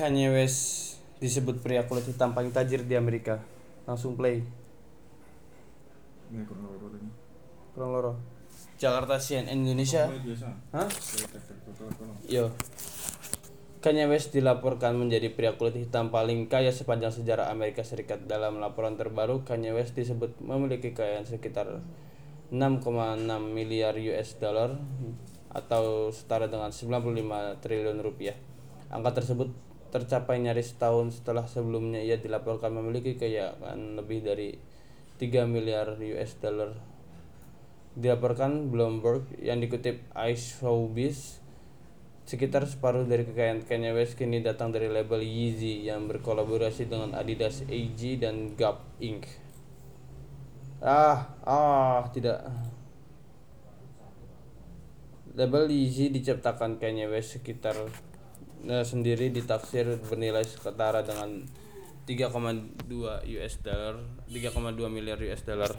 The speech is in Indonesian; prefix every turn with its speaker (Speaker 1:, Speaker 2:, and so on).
Speaker 1: Kanye West disebut pria kulit hitam paling tajir di Amerika? Langsung play.
Speaker 2: Ini kurang loro ini.
Speaker 1: Kurang loro. Jakarta CNN Indonesia.
Speaker 2: Oh, biasa.
Speaker 1: Hah? Yo. Kanye West dilaporkan menjadi pria kulit hitam paling kaya sepanjang sejarah Amerika Serikat. Dalam laporan terbaru, Kanye West disebut memiliki kekayaan sekitar 6,6 miliar US dollar atau setara dengan 95 triliun rupiah. Angka tersebut tercapai nyaris setahun setelah sebelumnya ia dilaporkan memiliki kekayaan lebih dari 3 miliar US dollar dilaporkan Bloomberg yang dikutip Ice Showbiz sekitar separuh dari kekayaan Kanye West kini datang dari label Yeezy yang berkolaborasi dengan Adidas AG dan Gap Inc. Ah, ah, tidak. Label Yeezy diciptakan Kanye West sekitar sendiri ditaksir bernilai setara dengan 3,2 US dollar, 3,2 miliar US dollar.